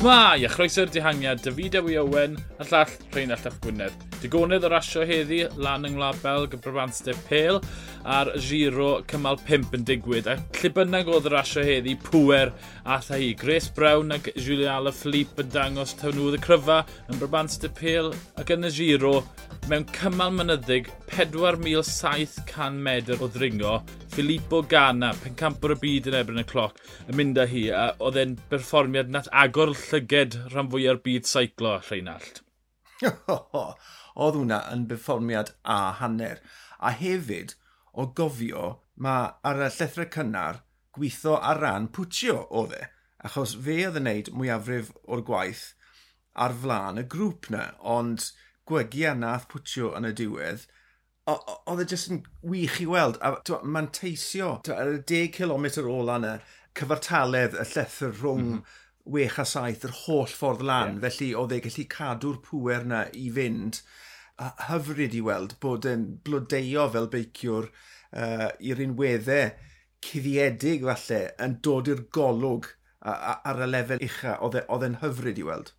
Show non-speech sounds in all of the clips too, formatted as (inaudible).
Shmai, a chroeso'r dihangiad, David Ewy Owen, a llall Rheinald Llach Gwynedd. Digonydd o rasio heddi, lan yng Ngwlad Belg, y Brabanster Pêl, a'r giro cymal 5 yn digwydd. A lle bynnag oedd yr asio heddi, pwer a tha hi. Grace Brown ac Julia Alaphilippe yn dangos tawn nhw y cryfa yn Brabant de ac yn y giro mewn cymal mynyddig 4,700 medr o ddringo, Filippo Gana, pencampwr y byd yn ebyn y cloc, yn mynd â hi, a oedd e'n berfformiad nath agor llyged rhan fwy o'r byd seiclo Rheinald. (laughs) oedd hwnna yn berfformiad a hanner. A hefyd, o gofio mae ar y llethrau cynnar gweithio ar ran pwtio oedd e. Achos fe oedd yn gwneud mwyafrif o'r gwaith ar flaen y grŵp na, ond gwegia nath pwtio yn y diwedd, oedd e jyst yn wych i weld. A mae'n teisio ar y 10 km ôl yna, cyfartaledd y llethr rhwng mm -hmm. wech a saith yr holl ffordd lan. Yeah. Felly oedd e gallu cadw'r pŵer na i fynd hyfryd i weld bod e'n blodeio fel beiciwr uh, i'r unweddau cuddiedig falle yn dod i'r golwg ar y lefel ucha. E, oedd e'n hyfryd i weld.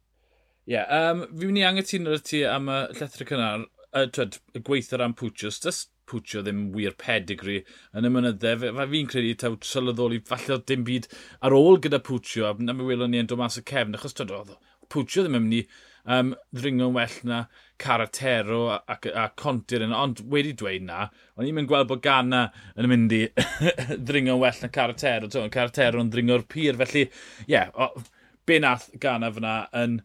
Ie, yeah, um, fi mynd i angytuno ar ti am y llethra cynnar, y, twed, y gweithio ran Pwtios. Dys Pwtio ddim wir pedigree yn y mynydde. Fe fi'n credu taw sylweddoli falle dim byd ar ôl gyda Pwtio, a na mi welon ni yn dod mas y cefn, achos twed, oedd Pwtio ddim yn mynd i um, ddringo'n well na caratero a, a, a contir yna. Ond wedi dweud na, ond i'n mynd gweld bod Gana yn mynd i (laughs) ddringo'n well na caratero. To, caratero yn ddringo'r pyr, felly ie, yeah, be nath Gana fyna yn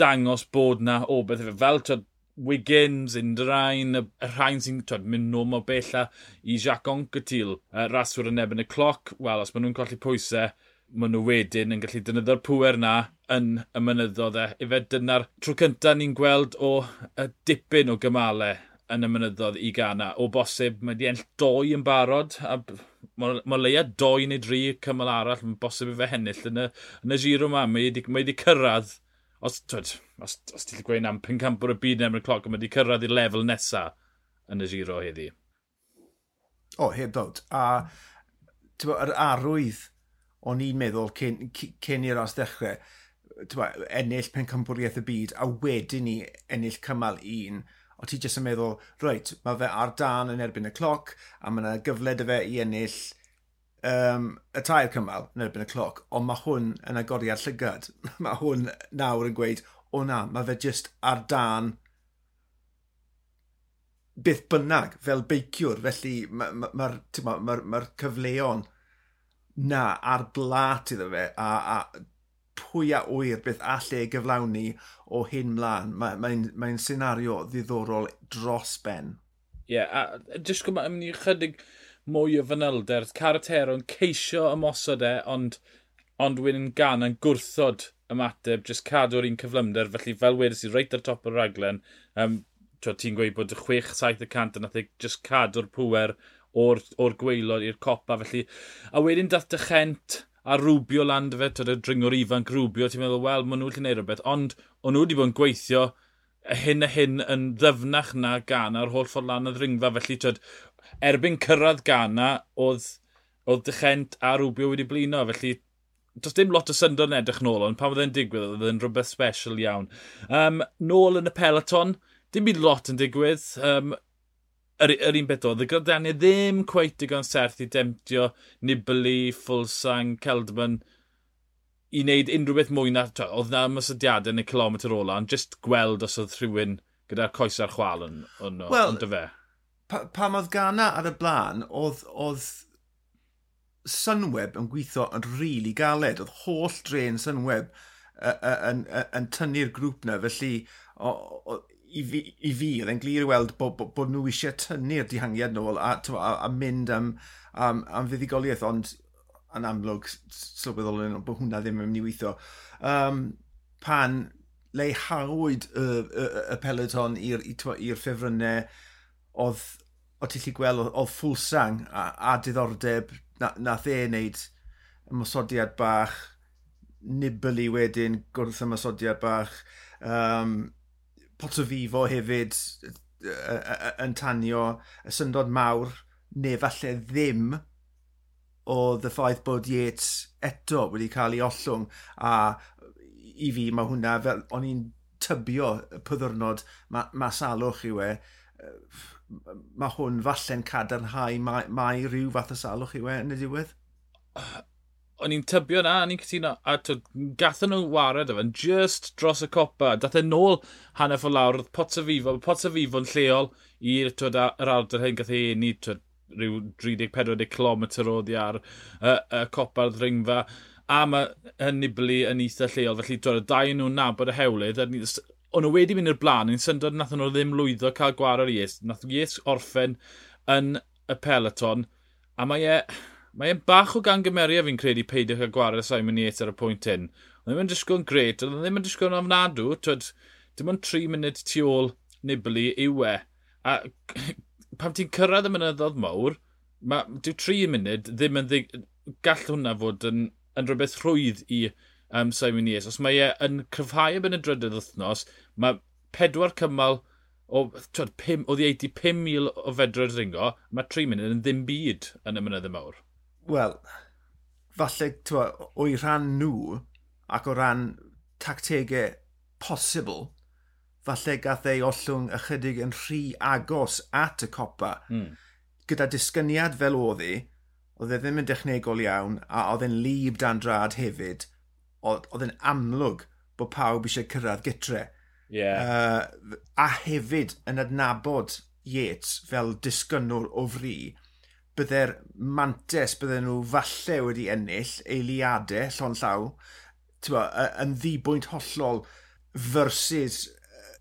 dangos bod na o beth efo. Fel twyd, Wiggins, Indrain, y rhain sy'n mynd nôl mor bella i Jacques Oncatil, y raswyr yn ebyn y cloc. Wel, os maen nhw'n colli pwysau, maen nhw wedyn yn gallu dynyddio'r pwer na yn y mynyddodd e. Ife dyna'r tro cyntaf ni'n gweld o y dipyn o gymalau yn y mynyddodd i gana. O bosib, mae di enll doi yn barod, a mae ma leia doi neu dri cymal arall, mae'n bosib i fe hennill yn y, yn y giro yma. Mae wedi cyrraedd, os, twyd, os, os ti'n gweud am pencampwr y byd yn emryd cloc, mae wedi cyrraedd i'r lefel nesaf yn y giro heddi. O, oh, heb dod. A, ti'n bod, yr arwydd o'n i'n meddwl cyn, cyn i'r os dechrau, ba, ennill pencampwriaeth y byd a wedyn ni ennill cymal un, o ti jyst yn meddwl, reit, mae fe ar dan yn erbyn y cloc a mae yna gyfle dy fe i ennill um, y tair cymal yn erbyn y cloc, ond mae hwn yn agoriad llygad. (laughs) mae hwn nawr yn gweud, o na, mae fe jyst ar dan byth bynnag fel beiciwr, felly mae'r ma, ma, ma, ma, ma, ma, ma cyfleon na ar blat iddo fe a, a pwy a wyr beth allai ei gyflawni o hyn mlaen. Mae'n mae, mae, mae senario ddiddorol dros ben. Ie, yeah, a jyst gwybod, ymwneud i chydig mwy o fanylder. Caratero'n ceisio ymosod e, ond, ond wyn gan yn gwrthod ymateb, jyst cadw'r un cyflymder. Felly, fel wedys i, reit ar top o'r raglen, um, ti'n gweud bod 6-7% yn nath e jyst cadw'r pwer o'r, or gweilod i'r copa. Felly, a wedyn dath dychent a rwbio land fe, tyd y dringwr ifanc rwbio, ti'n meddwl, wel, maen nhw wedi gwneud rhywbeth, ond o'n nhw wedi bod yn gweithio hyn a hyn yn ddyfnach na Ghana, yr holl ffordd lan y ddringfa, felly tyd, erbyn cyrraedd gana, oedd, oedd dychent a rwbio wedi blino, felly does dim lot o syndod yn edrych nôl, ond pan oedd e'n digwydd, oedd e'n rhywbeth special iawn. Um, nôl yn y peloton, dim byd lot yn digwydd. Um, yr, yr un beth oedd, y Gordania ddim cweith digon serth i demtio Nibli, Fulsang, Celdman i wneud unrhyw beth mwy na... Oedd na mysodiadau yn y kilometr ola, ond jyst gweld os oedd rhywun gyda'r coes a'r chwal yn, yn, well, yn fe. Pa, pam oedd gana ar y blaen, oedd, oedd Sunweb yn gweithio yn rili really galed. Oedd holl dren Sunweb yn, yn, yn, yn tynnu'r grŵp na, felly o, o, i fi, i fi oedd e'n glir i weld bod, bod, bod nhw eisiau tynnu'r dihangiad nôl a, a, a mynd am, am, am fuddigoliaeth, ond yn amlwg sylweddol yn bod hwnna ddim yn mynd i weithio. Um, pan leihawyd y, y, y peloton i'r ffefrynnau, oedd o tillu gweld oedd ffwlsang a, a diddordeb na, nath e wneud ymwysodiad bach, Nibli wedyn gwrth ymwysodiad bach, um, pot o fifo hefyd yn tanio y syndod mawr, neu falle ddim, o the ffaith bod Yates eto wedi cael ei ollwng a i fi mae hwnna fel o'n i'n tybio y pyddwrnod ma, ma salwch i we mae hwn falle'n cadarnhau mae, mae rhyw fath o salwch i we yn y diwedd? o'n i'n tybio na, o'n i'n cytuno, a gathen nhw wared o fan, just dros y copa, dath e nôl hanner o lawr, oedd Pots o Fifo, Pots o fifo yn lleol i'r yr ardal hyn, gath ei enni, twyd, rhyw 30-40 km oedd i ar y y copa'r ddringfa, a mae hynny bli yn eitha lleol, felly dod y dau nhw'n nabod y hewlydd, o'n nhw wedi mynd i'r blaen, ni'n syndod nath nhw ddim lwyddo cael gwar o'r Ies, nath Ies orffen yn y peloton, a mae e, Mae e'n bach o gan gymeriad fi'n credu peidio cael gwared Simon Yates ar y pwynt hyn. Oedd ddim yn disgwyl yn gret, oedd ddim yn disgwyl yn ofnadw. Twyd, dim ond 3 munud tu ôl Nibli yw e. A (laughs) pam ti'n cyrraedd y mynyddodd mawr, mae dyw 3 munud ddim yn ddig... gall hwnna fod yn, yn rhywbeth rhwydd i um, Simon Yates. Os mae e yn cryfhau yn y drydydd wythnos, mae pedwar cymal o, twyd, pim, o oedd 85,000 o fedroedd ringo, mae 3 munud yn ddim byd yn y mynydd y mawr wel, falle, twa, o'i rhan nhw ac o ran tactegau posibl, falle gath e ei ollwng ychydig yn rhy agos at y copa. Mm. Gyda disgyniad fel oedd hi, oedd e ddim yn dechnegol iawn, a oedd e'n lib dan drad hefyd, oedd e'n amlwg bod pawb eisiau cyrraedd gytre. Yeah. Uh, a hefyd yn adnabod Yates fel disgynwr o fri bydde'r mantes bydden nhw falle wedi ennill eiliadau llon llaw bo, yn ddibwynt hollol versus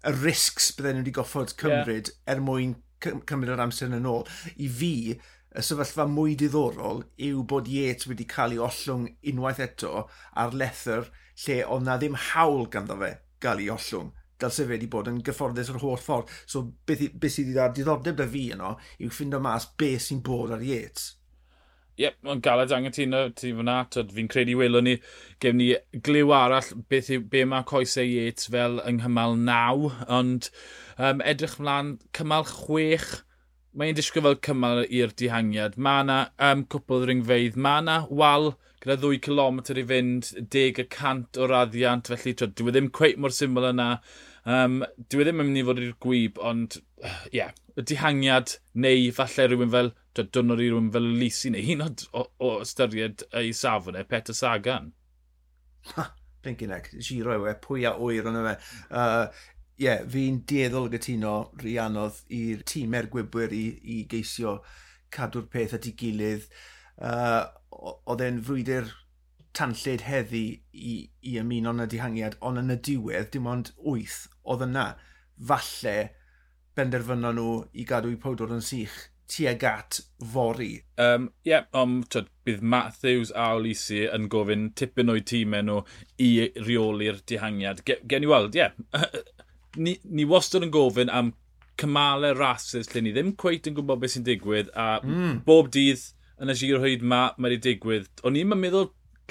y risgs bydden nhw wedi goffod cymryd yeah. er mwyn cymryd yr amser yn ôl. I fi, y sefyllfa mwy diddorol yw bod Yates wedi cael ei ollwng unwaith eto ar lethr lle oedd na ddim hawl ganddo fe gael ei ollwng dylse fe wedi bod yn gyfforddus o'r holl ffordd. So beth, beth sydd wedi dda diddordeb da fi yno yw ffindo mas beth sy'n bod ar Yates. Ie, yep, mae'n galed angytuno ti fyna. Fi'n credu welwn ni, gef ni glyw arall beth yw, be mae coesau Yates fel yng nghymal naw, ond um, edrych mlaen cymal chwech, mae'n disgwyl fel cymal i'r dihangiad. Mae yna um, cwpl ringfeidd, mae yna wal gyda 2 km i fynd, 10 y cant o raddiant, felly twyd, dwi e ddim cweit mor syml yna. Um, dwi e ddim yn mynd i fod i'r gwyb, ond ie, yeah, y dihangiad neu falle rhywun fel dynor i rhywun fel Lisi neu un o, o o ystyried ei safon e, Peter Sagan. Ha, Pinkinek, giro yw e, pwy a wyr ond yma. Uh, Ie, yeah, fi'n dieddol gytuno rhi anodd i'r tîm er gwybwyr i, i geisio cadw'r peth at ei gilydd. Uh, oedd e'n frwydr tanllyd heddi i, i ymuno yn y dihangiad, ond yn y diwedd, dim ond wyth oedd yna. Falle benderfynon nhw i gadw i powdwr yn sych tuag at fori. Um, yeah, um, tyd, bydd Matthews a Olisi yn gofyn tipyn o'i tîm nhw i reoli'r dihangiad. Ge, gen i weld, ie, yeah. (laughs) ni, ni wastad yn gofyn am cymalau rhasys lle ni ddim cweith yn gwybod beth sy'n digwydd a mm. bob dydd yn y giro hyd ma, mae wedi digwydd. O'n i'n meddwl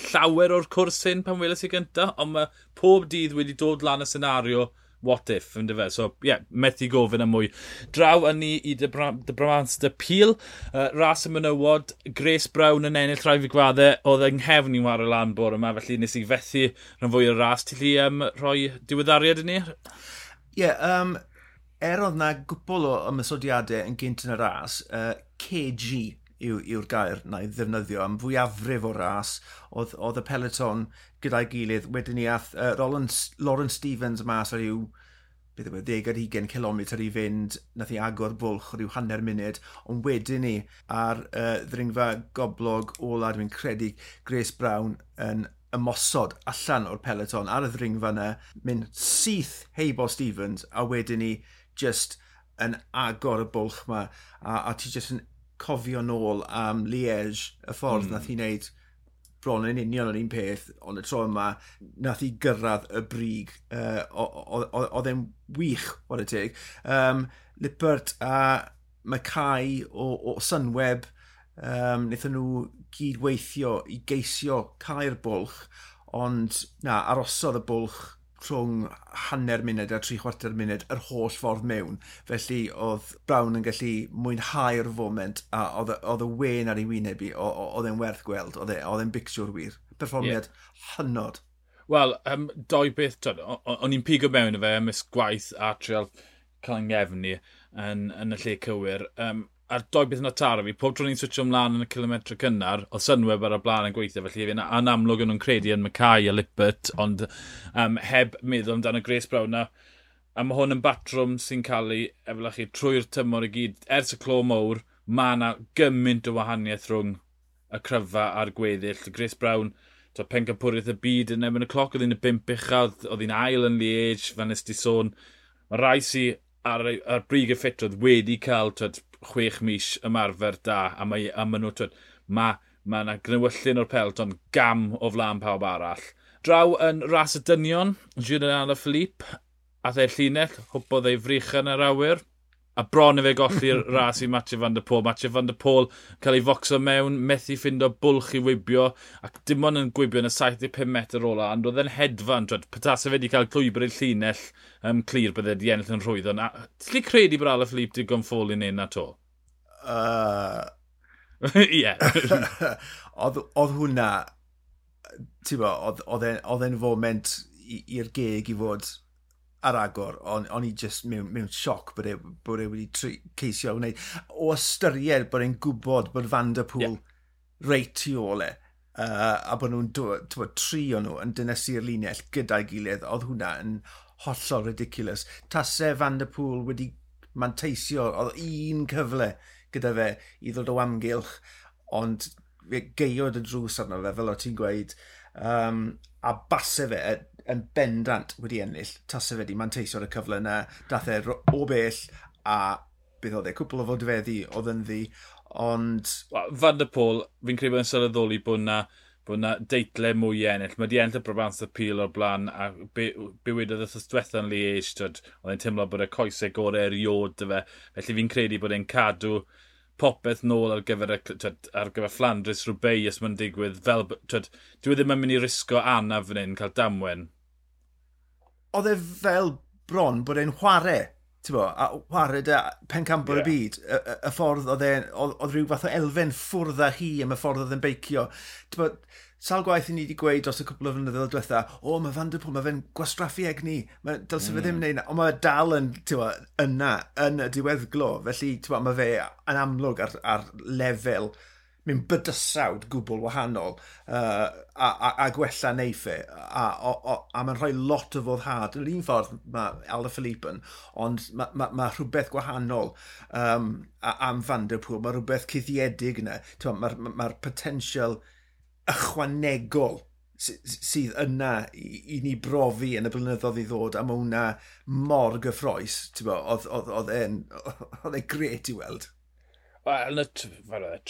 llawer o'r cwrs hyn pan weles i gynta, ond mae pob dydd wedi dod lan y senario what if, yn dyfa. So, ie, yeah, methu gofyn am mwy. Draw yn ni i dy Bramans dy Peel. Uh, ras y mynywod, Grace Brown yn ennill rhaid fi gwaddau, oedd yng nghefn i'n wario lan bore yma, felly nes i fethu rhan fwy o'r ras. Ti'n li um, rhoi diweddariad i ni? Ie, yeah, um, er oedd na gwbl o ymysodiadau yn gynt yn y ras, uh, KG yw'r gair na i ddefnyddio am fwyafrif o ras oedd, oedd y peleton gyda'i gilydd wedyn ni ath uh, Roland, Lauren Stevens mas ar yw beth yma 10 ar 20 km i fynd, nath i agor bwlch rhyw hanner munud, ond wedyn ni ar uh, ddringfa goblog ola, dwi'n credu Grace Brown yn ymosod allan o'r peleton ar y ddringfa yna, mynd syth heibo Stevens, a wedyn ni just yn agor y bwlch yma, a, a ti just yn cofio nôl am Liege, y ffordd mm. nath hi wneud bron yn union yr un peth, ond y tro yma, nath i gyrraedd y brig, uh, oedd e'n wych, wad y teg. Um, Lippert a Mackay o, o Sunweb, um, wnaethon nhw gydweithio i geisio cau'r bwlch, ond na, arosodd y bwlch rhwng hanner munud a tri chwarter munud yr holl ffordd mewn. Felly oedd Brown yn gallu mwynhau'r foment a oedd y wen ar ei wyneb i, oedd e'n werth gweld, oedd e, e'n bicsiwr wir. Perfformiad yeah. hynod. Wel, um, doi beth, o'n i'n pigo mewn y fe, ymys gwaith a trial cael ngefn ni yn, yn y lle cywir. Um, a'r doi beth yna taro fi, pob tro ni'n switcho ymlaen yn y kilometr cynnar, oedd synweb ar y blaen yn gweithio, felly fi'n an amlwg yn nhw'n credu yn Mackay a Lippert, ond um, heb meddwl amdano Grace Brown na, a mae hwn yn batrwm sy'n cael ei, efallai chi, trwy'r tymor i gyd, ers y clo mowr, mae yna gymaint o wahaniaeth rhwng y cryfa a'r gweddill. Grace Brown, to pencampwriaeth y byd yn ebyn y cloc, oedd hi'n y bimp uchaf, oedd hi'n ail yn Liege, fan ysdi sôn. Mae rai sy ar, ar brig y ffitrodd wedi cael twyd, chwech mis ymarfer da, a mae, a maen nhw, twyd, mae, mae yna gnewyllun o'r pelton gam o flaen pawb arall. Draw yn ras y dynion, Julian Philippe, a ddau llinell, hwbodd ei frych yn yr awyr, a bron i fe golli'r (laughs) ras i Mathieu van der Pôl. Mathieu van der Pôl cael ei focso mewn, methu ffindo bwlch i wybio, ac dim ond yn gwybio yn y 75 metr ola, ond oedd e'n hedfan, drwy, petas fe wedi cael clwybr i'r llinell um, clir bydde di ennill yn rhwydd. Ond ti'n credu bod Ala Philippe digon ffôl i'n un na to? (laughs) Ie. (laughs) oedd hwnna, ti'n bo, oedd e'n foment i'r geg i fod ar agor, ond on i just mewn, mewn sioc bod e, bod e wedi tri, ceisio wneud. O ystyried bod e'n gwybod bod Van Der Pŵl yeah. reit tu ole, uh, a bod nhw'n tri o nhw yn dynesu'r linell gyda'i gilydd, oedd hwnna yn hollol ridiculous. Tase Van Der Pŵl wedi manteisio, oedd un cyfle gyda fe i ddod o amgylch, ond fe geiod y drws arno fe, fel o ti'n gweud, um, a base fe yn bendant wedi ennill, tase fe wedi manteisio ar y cyfle yna, dath e o bell, a beth oedd e, cwpl o fodfeddi oedd yn ddi, ond... Fan y Pôl, fi'n credu bod yn sylweddoli bod yna bod yna deitle mwy ennill. Mae di ennill y brobans y pil o'r blaen a be, be wedodd y thysdwetha yn Liege, oedd e'n teimlo bod y coesau gorau eriod dy fe. Felly fi'n credu bod e'n cadw popeth nôl ar gyfer, twed, ar gyfer Flandres rhywbeth os mae'n digwydd. Fel, twed, dwi e ddim yn mynd i risgo anaf fan hyn cael damwen. Oedd e fel bron bod e'n chwarae bo, a chwarae da pencambr yeah. y byd, y, y, y ffordd oedd rhyw fath o elfen ffwrdd â hi am y ffordd oedd e'n beicio. Bo, sal gwaith i ni wedi gweud dros y cwbl o flynyddoedd diwetha, o, mae Van Der Pŵl, mae fe'n gwastraffu egni, mae, dylse mm. fe ddim mm. wneud na, ond mae dal yn, tywa, yna, yn y diweddglo, felly, tywa, mae fe yn amlwg ar, ar lefel mynd bydysawd gwbl wahanol uh, a, a, e. a gwella neiff. A, a, a, a mae'n rhoi lot o foddhad. Yn un ffordd mae Alda Philippe yn, ond mae ma, ma rhywbeth gwahanol um, am Van Der Pŵl. Mae rhywbeth cuddiedig yna. Mae'r ma, ma, ma potensial ychwanegol sydd yna i, i ni brofi yn y blynyddoedd i ddod a mae hwnna mor gyffroes, oedd e (laughs) gret i weld. Wel, yn y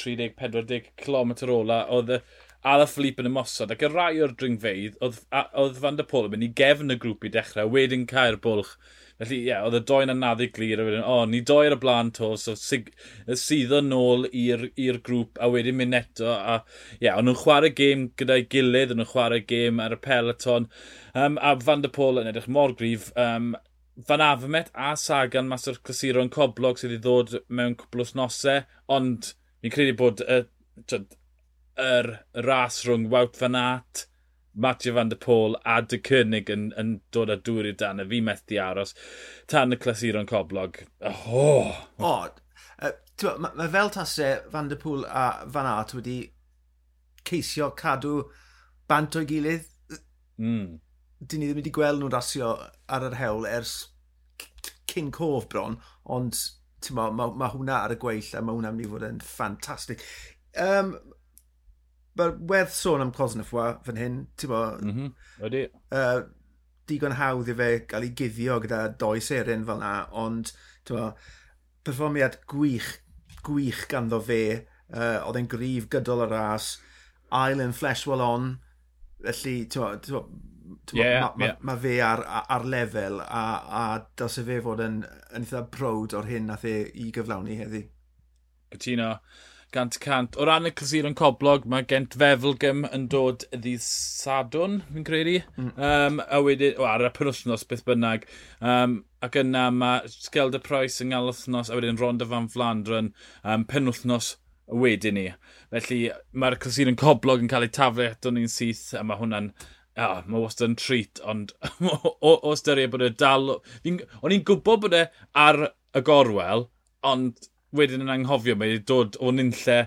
30-40 km ola, oedd y Ala Philippe yn ymosod, ac y rai o'r dringfeidd, oedd, oedd Van der Pôl yn mynd i gefn y grŵp i dechrau, wedyn cael bwlch. Felly, ie, yeah, oedd y doi'n naddu glir, a wedyn, o, ni doi ar y blaen to, so sig, sydd syddo nôl i'r grŵp, a wedyn mynd eto, a ie, yeah, ond nhw'n chwarae gêm gyda'i gilydd, ond nhw'n chwarae gêm ar y peleton, um, a Van der Pôl yn edrych mor grif, um, Fan Afamet a Sagan mas o'r clasuron coblog sydd wedi ddod mewn cwbl nosau, ond fi'n credu bod y uh, yr ras rhwng Wout van Aert, Mathieu van der Pôl a dy cynnig yn, yn dod â dŵr i'r dan. Fi methu aros. Tan y clasuron coblog. Oh! O, oh, uh, mae ma fel tasau Van der Pôl a Van Aert wedi ceisio cadw bant o'i gilydd. Mm. Dyn ni ddim wedi gweld nhw'n rasio ar yr hewl ers King Cof bron, ond mae ma, ma hwnna ar y gweill a mae hwnna'n mynd i fod yn ffantastig. Um, werth sôn am Cosnefwa fan hyn, ti'n bo? Mm -hmm. Ydy. Uh, digon hawdd i fe gael ei guddio gyda does erin fel na, ond ti'n bo, perfformiad gwych, gwych ganddo fe, uh, oedd e'n grif gydol y ras, ail yn flesh well on, felly, ti'n bo, yeah, mae ma, yeah. ma fe ar, ar lefel a, a dylse fe fod yn, yn eitha brod o'r hyn nath e i gyflawni heddi. Cytuno gant cant. O ran y clasuron coblog, mae gent Fefelgym yn dod y ddydd Sadwn, fi'n credu. Mm. Um, a wedyn, o, ar y penwthnos, beth bynnag. Um, ac yna mae Sgelda Price yng Nghalwthnos, a wedyn Ronda Van Flandren um, penwthnos wedyn ni. Felly mae'r clasuron coblog yn cael ei taflu eto ni'n syth, a mae hwnna'n oh, mae wastad yn treat, ond (laughs) o, o ystyried bod e dal... O'n i'n gwybod bod e ar y gorwel, ond wedyn yn anghofio, mae wedi dod o nynlle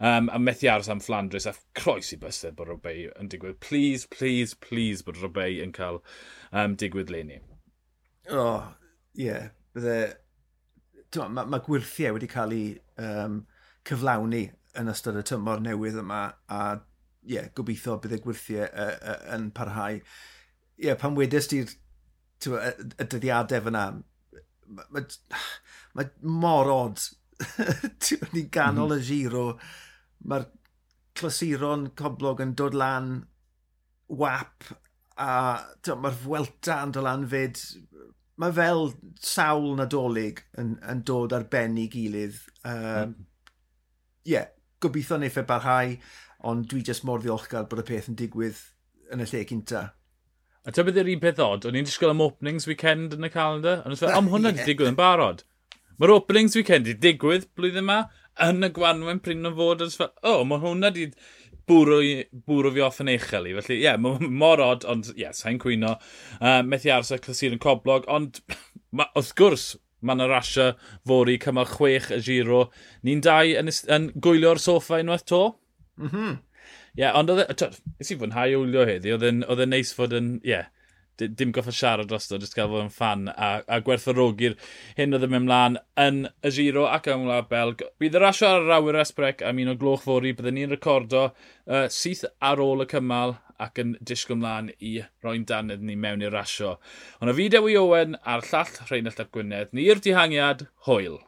um, a methu aros am Flandres a croes i bysedd bod Robey yn digwydd. Please, please, please bod Robey yn cael um, digwydd leni. O, oh, ie. Yeah. Bydde... Mae ma gwirthiau wedi cael ei um, cyflawni yn ystod y tymor newydd yma a yeah, gobeithio bydd y gwirthiau uh, uh, yn parhau. Ie, yeah, pan wedys ti'r y dyddiadau fyna, mae ma, ma mor od (laughs) ni ganol mm. y mhm. giro, mae'r clasuron coblog yn dod lan wap a mae'r fwelta yn dod lan fyd. Mae fel sawl nadolig yn, yn dod ar ben i gilydd. Hmm. Ie, um, mm. yeah, gobeithio neu e barhau, ond dwi jyst mor ddiolchgar bod y peth yn digwydd yn y lle cynta. A ta bydd yr un peth od, o'n i'n disgwyl am openings weekend yn y calendar, ond am hwnna yeah. (laughs) digwydd yn barod. Mae'r openings weekend i digwydd blwyddyn yma yn y gwanwen pryn o fod. O, oh, mae hwnna di bwrw, bwrw fi off yn eichel i. Felly, ie, yeah, mor od, ond ie, yeah, sa'n cwyno. Uh, methu aros y clasur yn coblog, ond (laughs) ma, wrth gwrs, mae yna rasio fori cymal chwech y giro. Ni'n dau yn, yn gwylio'r soffa unwaith to? Mhm. Mm ie, yeah, ond oedd e... Ys i fwynhau wylio heddi, oedd e'n neis fod yn... Ie, yeah, dim goffa siarad dros o, jyst gael fod yn fan a, a gwerthorogi'r hyn oedd yn mynd mlaen yn y giro ac yn wlad Belg. Bydd y rasio ar yr awyr esbrec am un o gloch fori, byddwn ni'n recordo uh, syth ar ôl y cymal ac yn disgwyl mlaen i roi'n danydd ni mewn i'r rasio. Ond y fideo i Owen a'r llall Rheinald Ap Gwynedd, ni'r dihangiad, hwyl.